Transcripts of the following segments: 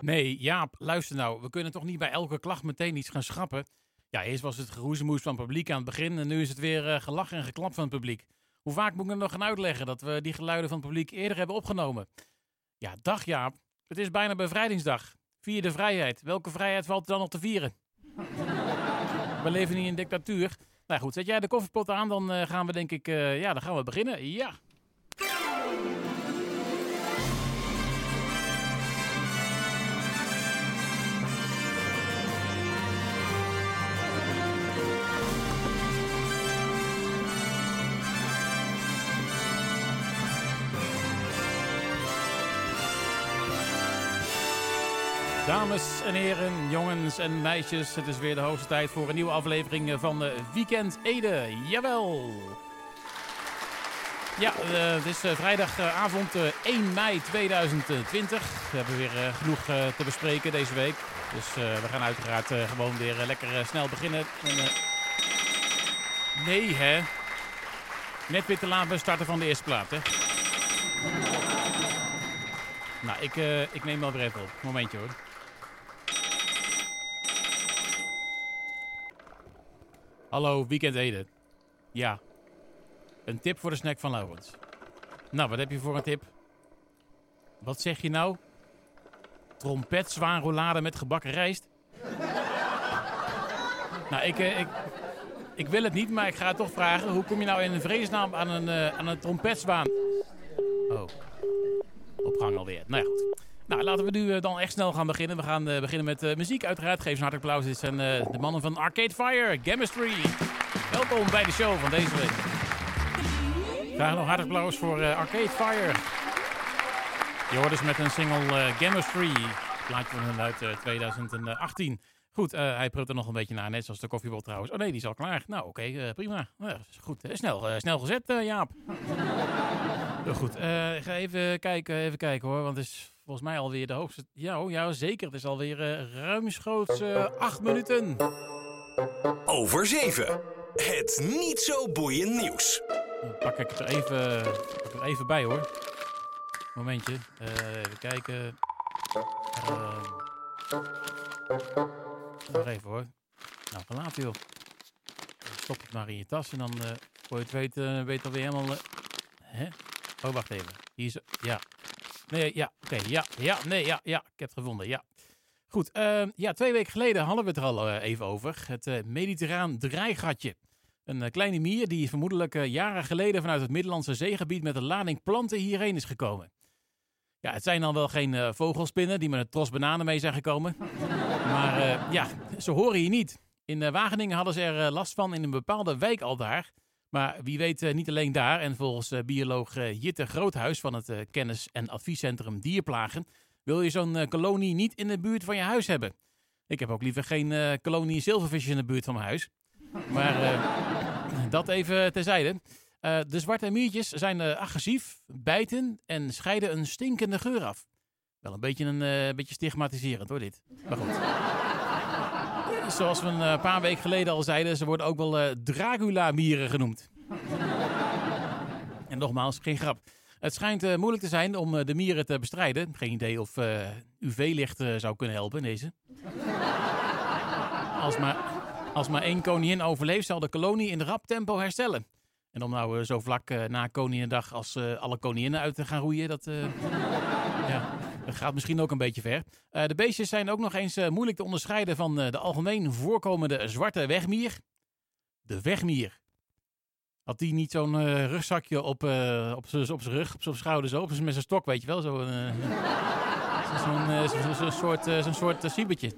Nee, Jaap, luister nou. We kunnen toch niet bij elke klacht meteen iets gaan schrappen? Ja, eerst was het geroezemoes van het publiek aan het begin en nu is het weer uh, gelach en geklap van het publiek. Hoe vaak moet ik nog gaan uitleggen dat we die geluiden van het publiek eerder hebben opgenomen? Ja, dag Jaap. Het is bijna bevrijdingsdag. Vier de vrijheid. Welke vrijheid valt er dan nog te vieren? we leven niet in dictatuur. Nou goed, zet jij de koffiepot aan, dan uh, gaan we denk ik, uh, ja, dan gaan we beginnen. Ja. Dames en heren, jongens en meisjes, het is weer de hoogste tijd voor een nieuwe aflevering van Weekend Ede. Jawel! Ja, uh, het is uh, vrijdagavond uh, 1 mei 2020. We hebben weer genoeg te bespreken deze week. Dus we gaan uiteraard gewoon weer lekker snel beginnen. En, nee, hè? Net weer te laat starten van de eerste plaat, hè? Nou, ik, ik neem wel weer even op. Momentje hoor. Hallo, Weekend Eden. Ja. Een tip voor de snack van Laurens. Nou, wat heb je voor een tip? Wat zeg je nou? Trompet zwaanroulade met gebakken rijst? nou, ik, ik, ik wil het niet, maar ik ga toch vragen. Hoe kom je nou in een vredesnaam aan een, uh, aan een trompetzwaan? Oh. Op gang alweer. Nou ja, goed. Nou, laten we nu dan echt snel gaan beginnen. We gaan uh, beginnen met uh, muziek uiteraard. Geef een hartelijk applaus. Dit zijn uh, de mannen van Arcade Fire, Chemistry. Welkom bij de show van deze week. Graag nog hartelijk applaus voor Arcade Fire. Je hoort dus met een single Chemistry. Plaatje van hun uit 2018. Goed, hij prut er nog een beetje naar, net zoals de koffiebol trouwens. Oh nee, die is al klaar. Nou, oké, okay, prima. goed, snel, snel gezet, Jaap. goed, ik ga even kijken, even kijken hoor, want het is volgens mij alweer de hoogste. Ja, oh, ja zeker. Het is alweer uh, ruimschoots uh, acht minuten. Over zeven. Het niet zo boeiend nieuws. Dan pak ik er even, pak er even bij hoor. Momentje. Uh, even kijken. nog even hoor. Nou, vanavond joh. Stop het maar in je tas en dan voor je het weet, weet alweer helemaal... hè? Oh, wacht even. Hier is... Ja, Nee, ja, oké, ja, ja, nee, ja, ja, ik heb het gevonden, ja. Goed, uh, ja, twee weken geleden hadden we het er al uh, even over. Het uh, mediterraan draaigatje. Een kleine mier die vermoedelijk jaren geleden vanuit het Middellandse zeegebied met een lading planten hierheen is gekomen. Ja, het zijn dan wel geen vogelspinnen die met een tros bananen mee zijn gekomen. maar ja, ze horen hier niet. In Wageningen hadden ze er last van in een bepaalde wijk al daar. Maar wie weet uh, niet alleen daar. En volgens uh, bioloog uh, Jitte Groothuis van het kennis- en adviescentrum Dierplagen... wil je zo'n kolonie niet in de buurt van je huis hebben. Ik heb ook liever geen kolonie zilvervisjes in de buurt van mijn huis. Maar dat even terzijde. de zwarte miertjes zijn agressief, bijten en scheiden een stinkende geur af. Wel een beetje, een beetje stigmatiserend hoor dit. Maar goed zoals we een paar weken geleden al zeiden, ze worden ook wel uh, Dracula-mieren genoemd. en nogmaals, geen grap. Het schijnt uh, moeilijk te zijn om de mieren te bestrijden. Geen idee of UV-licht zou kunnen helpen, deze. als, maar, als maar één koningin overleeft, zal de kolonie in rap tempo herstellen. En om nou zo vlak na Koninginnedag als alle koninginnen uit te gaan roeien, dat... ja, gaat misschien ook een beetje ver. Uh, de beestjes zijn ook nog eens uh, moeilijk te onderscheiden van de algemeen voorkomende zwarte wegmier. De wegmier. Had die niet zo'n rugzakje op, op zijn rug, op zijn schouder zo, met zijn stok, weet je wel? Zo'n zo zo soort, zo'n soort siebertje.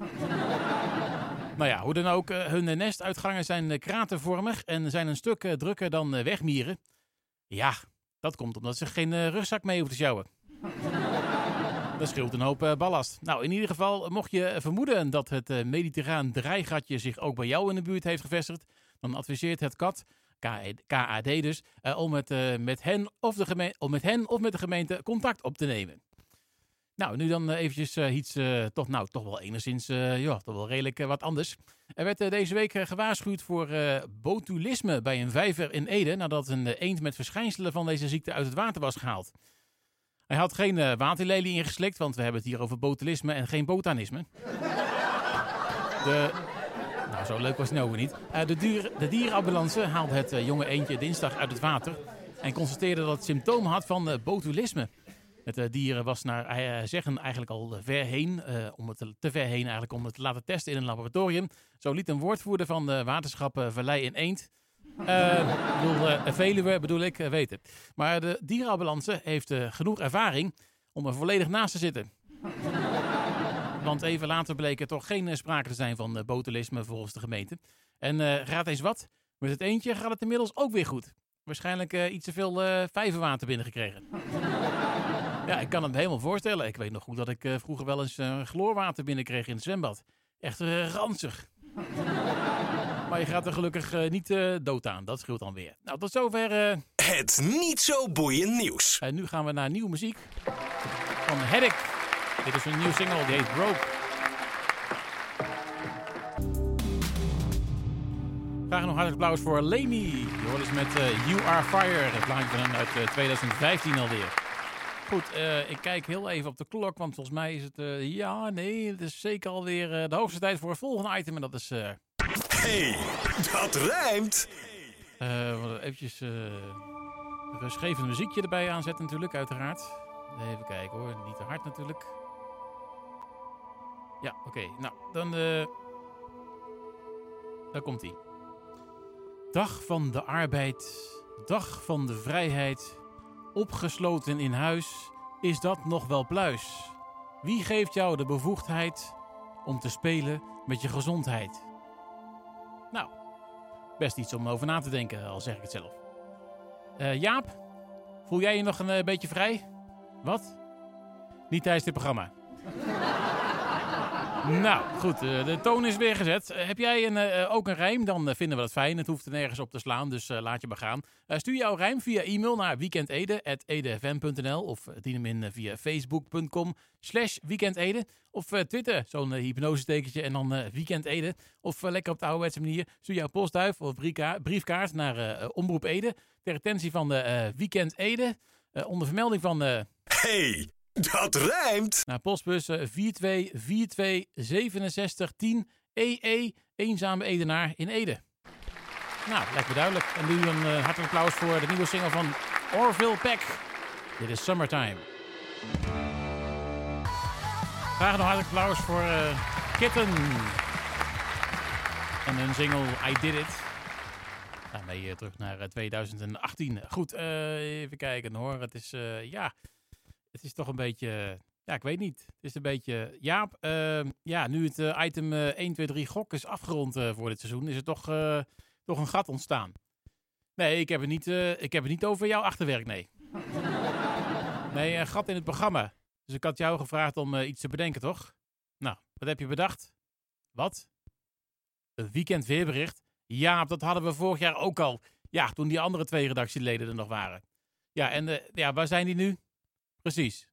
Nou ja, hoe dan ook, hun nestuitgangen zijn kratervormig en zijn een stuk drukker dan wegmieren. Ja, dat komt omdat ze geen rugzak mee hoeven te sjouwen. Dat scheelt een hoop uh, ballast. Nou, in ieder geval, mocht je vermoeden dat het uh, mediterraan draaigatje zich ook bij jou in de buurt heeft gevestigd, dan adviseert het kat, KAD dus, uh, om het met, hen of de gemeente, om met hen of met de gemeente contact op te nemen. Nou, nu dan eventjes iets, toch, nou, toch wel enigszins, ja, toch wel redelijk wat anders. Er werd deze week gewaarschuwd voor botulisme bij een vijver in Ede, nadat een eend met verschijnselen van deze ziekte uit het water was gehaald. Hij had geen uh, waterlelie ingeslikt, want we hebben het hier over botulisme en geen botanisme. De, nou, zo leuk was het nou niet. Uh, de, duur, de dierenambulance haalde het uh, jonge eendje dinsdag uit het water en constateerde dat het symptomen had van botulisme. Het dier was naar zeggen eigenlijk al ver heen, om het te ver heen eigenlijk om het te laten testen in een laboratorium. Zo liet een woordvoerder van de waterschap Vallei in Eend uh, bedoel, uh, Veluwe bedoel ik, uh, weten. Maar de dierenambulance heeft genoeg ervaring om er volledig naast te zitten. Want even later bleek er toch geen sprake te zijn van botulisme volgens de gemeente. En raad eens wat, met het eentje gaat het inmiddels ook weer goed. Waarschijnlijk iets te veel vijverwater binnengekregen. ja, ik kan het me helemaal voorstellen. Ik weet nog goed dat ik vroeger wel eens chloorwater binnenkreeg in het zwembad. Echt ranzig. Maar je gaat er gelukkig uh, niet uh, dood aan. Dat scheelt dan weer. Nou, tot zover. Uh... Het niet zo boeiend nieuws. En nu gaan we naar nieuwe muziek. Van Heddick. Dit is een nieuwe single, die heet Broke. Graag nog hartelijk applaus voor Lamy. Je hoort eens met You Are Fire. Het plaatje uit 2015 alweer. Goed, ik kijk heel even op de klok, want volgens mij is het... ja, nee, het is zeker alweer de hoogste tijd voor het volgende item. En dat is hey, dat rijmt. Uh, eventjes uh, rustgevend muziekje erbij aanzetten natuurlijk, uiteraard. Even kijken hoor, niet te hard natuurlijk. Ja, oké. Nou, dan... Uh, daar komt hij. Dag van de arbeid, dag van de vrijheid. Opgesloten in huis, is dat nog wel pluis? Wie geeft jou de bevoegdheid om te spelen met je gezondheid? Nou, best iets om over na te denken, al zeg ik het zelf. Uh, Jaap, voel jij je nog een uh, beetje vrij? Wat? Niet tijdens dit programma. Nou, goed. Uh, de toon is weer gezet. Uh, heb jij een, uh, ook een rijm? Dan vinden we dat fijn. Het hoeft er nergens op te slaan, dus laat je maar gaan. stuur jouw rijm via e-mail naar weekendede.edfm.nl of dien hem in via facebook.com slash weekendede. Of Twitter, zo'n hypnosetekentje en dan weekendede. Of lekker op de ouderwetse manier. Stuur jouw postduif of briefkaart naar Omroep Ede. Ter attentie van de Weekend Ede. onder vermelding van... Hey! Dat rijmt. Naar postbus 42426710 EE, eenzame Edenaar in Ede. Nou, lekker duidelijk. En nu een uh, hartelijk applaus voor de nieuwe single van Orville Peck. Dit is Summertime. Graag nog hartelijk applaus voor uh, Kitten. En hun single I Did It. Daarmee uh, terug naar 2018. Goed, even kijken hoor. Het is, ja het is toch een beetje. Ja, ik weet niet. Het is een beetje. Jaap, uh, ja, nu het uh, item uh, 1, 2, 3 gok is afgerond uh, voor dit seizoen, is er toch, eh, toch een gat ontstaan. Nee, ik heb, het niet, ik heb het niet over jouw achterwerk, nee. nee, een gat in het programma. Dus ik had jou gevraagd om iets te bedenken, toch? Nou, wat heb je bedacht? Wat? Een weekend weerbericht? Ja, dat hadden we vorig jaar ook al. Ja, toen die andere twee redactieleden er nog waren. Ja, en ja, waar zijn die nu? Precies.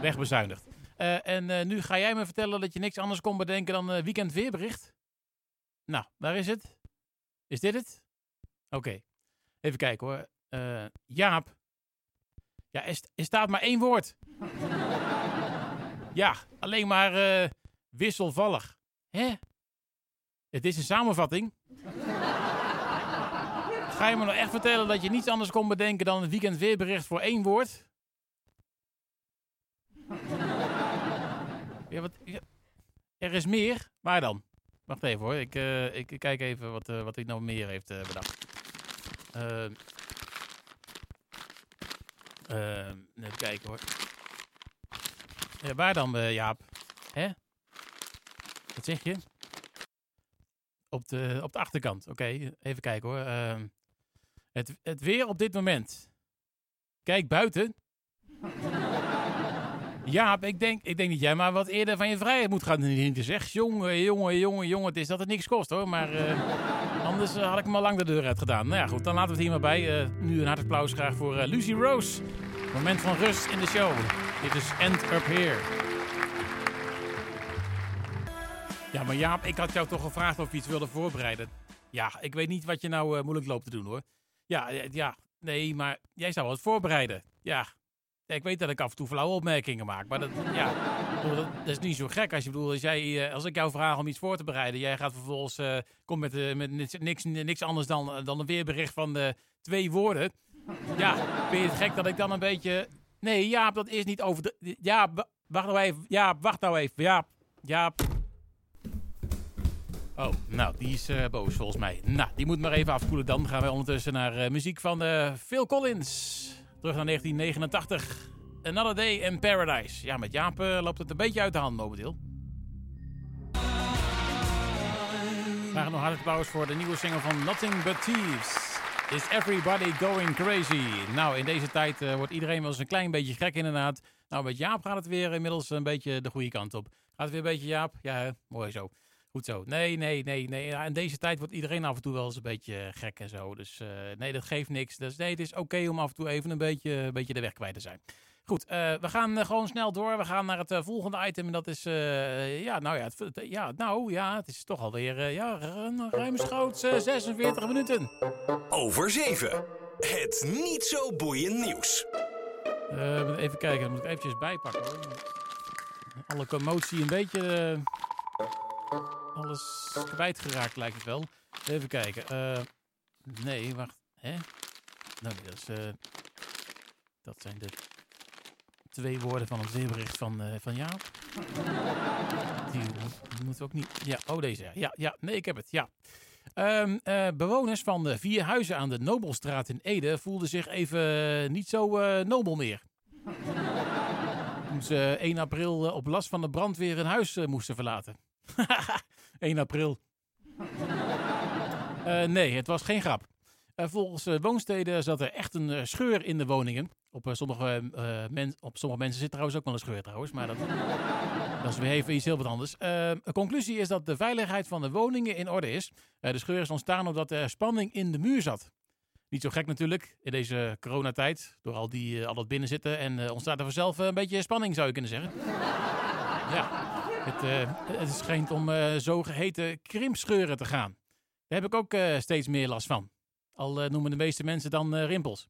Wegbezuinigd. Uh, en uh, nu ga jij me vertellen dat je niks anders kon bedenken dan uh, weekend weerbericht? Nou, waar is het? Is dit het? Oké. Even kijken hoor. Jaap. Ja, er, er, staat maar één woord. ja, alleen maar wisselvallig. Hè? Het is een samenvatting. Ga je me nou echt vertellen dat je niets anders kon bedenken dan een weekend weerbericht voor één woord? Ja, wat, er is meer. Waar dan? Wacht even hoor. Ik, uh, ik, kijk even wat, uh, wat hij nou meer heeft uh, bedacht. even kijken hoor. Ja, waar dan, Jaap? Hè? Wat zeg je? Op de, op de achterkant. Oké, even kijken hoor. Het, het weer op dit moment. Kijk buiten. Ja, ik denk, ik denk dat jij maar wat eerder van je vrijheid moet gaan genieten. Zeg, jongen, jongen, jongen, jongen, het is dat het niks kost hoor. Maar uh, anders uh, had ik hem al lang de deur uit gedaan. Nou ja, goed, dan laten we het hier maar bij. Uh, nu een hard applaus graag voor Lucy Rose. Moment van rust in de show. Dit is End Up Here. Ja, maar Jaap, ik had jou toch gevraagd of je iets wilde voorbereiden. Ja, ik weet niet wat je nou moeilijk loopt te doen hoor. Ja, ja, Nee, maar jij zou wat voorbereiden. Ja. Ik weet dat ik af en toe flauwe opmerkingen maak, maar dat, ja, dat, is niet zo gek. Als, je, bedoel, als, jij, eh, als ik jou vraag om iets voor te bereiden, jij gaat vervolgens eh komt met, eh, met niks, niks, anders dan, dan een weerbericht van de twee woorden. Ja, vind je het gek dat ik dan een beetje... Nee, Jaap, dat is niet over de... Ja, wa- wacht nou even. Ja, wacht nou even. Ja, ja. Oh, nou, die is eh, boos volgens mij. Nou, die moet maar even afkoelen. Dan gaan we ondertussen naar eh, muziek van eh, Phil Collins. Terug naar 1989. Another Day in Paradise. Ja, met Jaap loopt het een beetje uit de hand momenteel. Graag nog hartelijk applaus voor de nieuwe single van Nothing But Thieves. Is everybody going crazy? Nou, in deze tijd wordt iedereen wel eens een klein beetje gek inderdaad. Nou, met Jaap gaat het weer inmiddels een beetje de goede kant op. Gaat het weer een beetje, Jaap? Ja, mooi zo. Goed zo. Nee, nee, nee, nee. Ja, in deze tijd wordt iedereen af en toe wel eens een beetje gek en zo. Dus eh, nee, dat geeft niks. Dus nee, het is oké om af en toe even een beetje, een beetje de weg kwijt te zijn. Goed, eh, we gaan eh, gewoon snel door. We gaan naar het eh, volgende item. En dat is, eh, ja, nou ja, het, ja, nou ja, het is toch alweer, eh ja, ru- ruimschoots eh, 46 minuten. Over 7. Het niet zo boeiend nieuws. Eh, even kijken, dan moet ik eventjes bijpakken hoor. Alle commotie een beetje, eh, alles kwijtgeraakt lijkt het wel. Even kijken. eh, nee, wacht. Hè? Nou, nee, dat, is, eh, dat zijn de twee woorden van het weerbericht van, eh, van Jaap. Die, moet- die moeten we ook niet... Ja, oh deze. ja. Ja, nee, ik heb het. Ja. Ehm, eh, bewoners van de vier huizen aan de Nobelstraat in Ede voelden zich even niet zo eh, nobel meer. Toen ze 1 april op last van de brandweer hun huis moesten verlaten. 1 april. Eh, nee, het was geen grap. Eh, volgens eh, woonsteden zat er echt een scheur in de woningen. Op, sommige, men, op sommige mensen zit trouwens ook wel een scheur trouwens, maar dat, dat is weer even iets heel wat anders. De conclusie is dat de veiligheid van de woningen in orde is. De scheur is ontstaan omdat er spanning in de muur zat. Niet zo gek natuurlijk in deze coronatijd. Door al, die, al dat binnenzitten. En ontstaat er vanzelf een beetje spanning zou je kunnen zeggen. ja, het, eh, het schijnt om eh, zogeheten krimpscheuren te gaan. Daar heb ik ook eh, steeds meer last van. Al noemen de meeste mensen dan rimpels.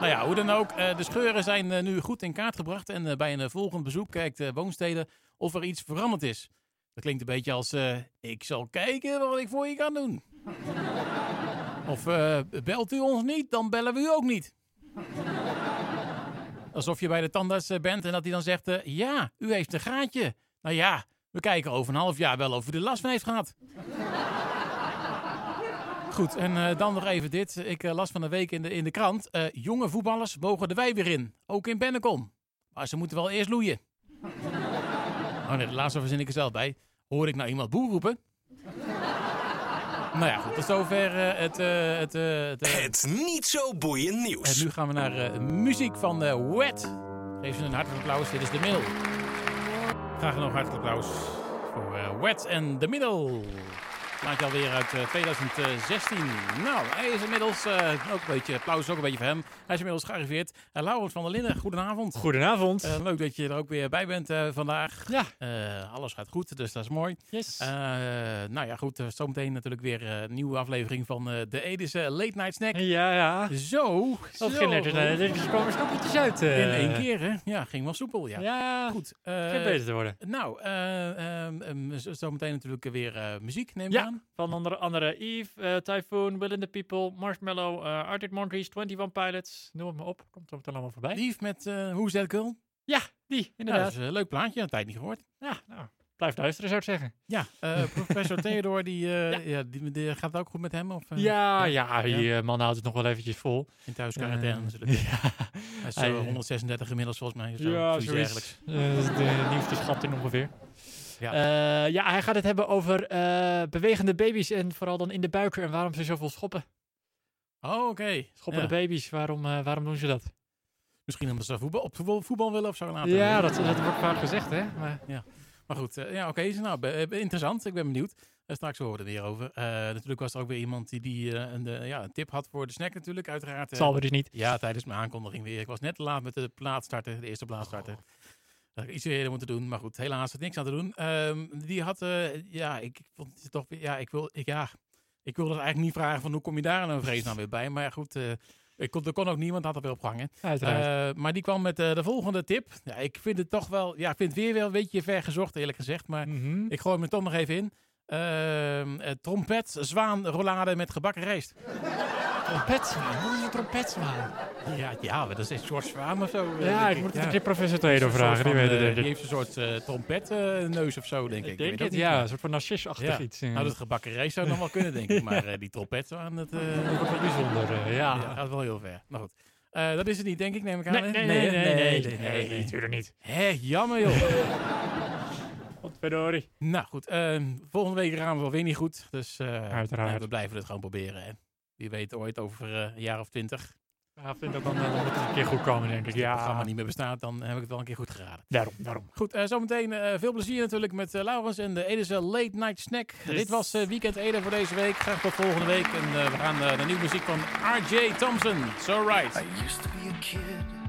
nou ja, hoe dan ook. de scheuren zijn nu goed in kaart gebracht. En bij een volgend bezoek kijkt de woonsteden of er iets veranderd is. Dat klinkt een beetje als, ik zal kijken wat ik voor je kan doen. Of belt u ons niet, dan bellen we u ook niet. Alsof je bij de tandarts eh, bent en dat hij dan zegt, eh, ja, u heeft een gaatje. Nou ja, we kijken over een half jaar wel of u er last van heeft gehad. Goed, en eh, dan nog even dit. Ik las van de week in de, in de krant. jonge voetballers mogen de wei weer in. Ook in Bennekom. Maar ze moeten wel eerst loeien. Oh de laatste verzin ik er zelf bij. Hoor ik nou iemand boer roepen? Nou ja, goed. Tot zover eh, het... eh, het, eh, het, Het niet zo boeiend en nieuws. nu gaan we naar muziek van Wet. Geef ze een hartelijk applaus. Dit is de middel. Graag nog een hartelijk applaus voor Wet en de middel. Maakt je alweer uit eh, 2016. Nou, hij is inmiddels, eh, ook een beetje applaus, ook een beetje voor hem. Hij is inmiddels gearriveerd. Uh, Laurens van der Linden, goedenavond. Goedenavond. Eh, leuk dat je er ook weer bij bent eh, vandaag. ja, Eh, alles gaat goed, dus dat is mooi. yes. Eh, nou ja, goed. eh, zometeen natuurlijk weer eh, een nieuwe aflevering van eh, de Edische Late Night Snack. ja, ja. Zo, Dat zo. ging net, eh, er komen snoepjes uit. eh. In één keer, hè? Ja, ging wel soepel, ja. Ja, Goed. eh, geen beter te worden. nou, eh, zo- zometeen natuurlijk weer eh, muziek, neem ik Ja. aan. Van onder andere Eve, eh, Typhoon, Will in the People, Marshmallow, eh Arctic Monkeys, 21 Pilots. Noem het maar op. Komt er allemaal voorbij. Lief met uh, Who's That Girl? Ja, die, Ja, inderdaad. dat is een leuk plaatje, een tijd niet gehoord. Ja, nou, blijf luisteren zou ik zeggen. Ja, professor Theodore, die, Ja. ja. die, die- gaat het ook goed met hem? Of, ja, ja, die man houdt het nog wel eventjes vol. In thuisquarantaine Eh, natuurlijk. ja, Hij is hij- zo 136 inmiddels volgens mij. Zo, ja zoiets. Eh, de nieuwste schatting ongeveer. Ja. Ja. ja, hij gaat het hebben over eh, bewegende baby's en vooral dan in de buik en waarom ze zoveel schoppen. Oh, oké. Schoppende Ja. baby's, waarom, eh, waarom doen ze dat? Misschien omdat ze voetbal, op voetbal, voetbal willen of zo later. Ja, dat, dat wordt vaak gezegd, hè? Maar, Maar goed, eh, ja, oké. nou, eh, interessant. Ik ben benieuwd. Uh, straks horen we er weer over. Eh, natuurlijk was er ook weer iemand die, die eh, een, eh, ja, een tip had voor de snack natuurlijk, uiteraard. eh. zal we dus niet. Ja, tijdens mijn aankondiging weer. Ik was net te laat met de plaat starten, de eerste plaat starten. Dat had ik iets eerder moeten doen, maar goed, helaas had niks aan te doen. Ehm, die had, eh, ja, ik vond het toch, weer- ja, ik wil, ik, ja, Ik wilde eigenlijk niet vragen van hoe kom je daar nou vrees nou weer bij. Maar goed, eh, ik kon, er kon ook niemand, had er weer op gehangen. Uiteraard. Eh, maar die kwam met de volgende tip. Ja, ik vind het toch wel, ja, ik vind het weer wel een beetje ver gezocht eerlijk gezegd. Maar Mhm. ik gooi er toch nog even in. Ehm, eh, trompet, zwaan, rollade met gebakken rijst. Trompetswaan. Wat is een trompetswaan? Ja, ja, maar dat is George Zwaan of zo. Ja, ik moet het Ja. een keer professor Een soort vragen. Die weet eh, die ik. heeft een soort eh trompetneus of zo, denk ik. Ik denk ook het, ja. Een soort van narcisachtig iets. Nou, dat gebakken zou nog wel kunnen, denk ik. Maar eh, die trompetwaan, dat Dat is wel bijzonder, ja. ja, gaat wel heel ver. Maar goed. Dat is het niet, denk ik, neem ik aan. Nee, nee, nee, nee, nee, nee, nee, nee, natuurlijk niet. Hé, jammer joh. Godverdorie. nou goed, ehm, volgende week gaan we wel weer niet goed. Dus eh, Uiteraard. we blijven het gewoon proberen. Hè. Wie weet ooit over eh, een jaar of twintig. Ja, ik vind dat dan, dan moet het een keer goed komen, denk ik. Als het programma niet meer bestaat, dan heb ik het wel een keer goed geraden. daarom, daarom. Goed, eh, zometeen eh, veel plezier natuurlijk met eh, Laurens en de Edische Late Night Snack. Yes. Dit was eh, Weekend Ede voor deze week. Graag tot volgende week. En eh, we gaan eh, de nieuwe muziek van R.J. Thompson. So right. I used to be a kid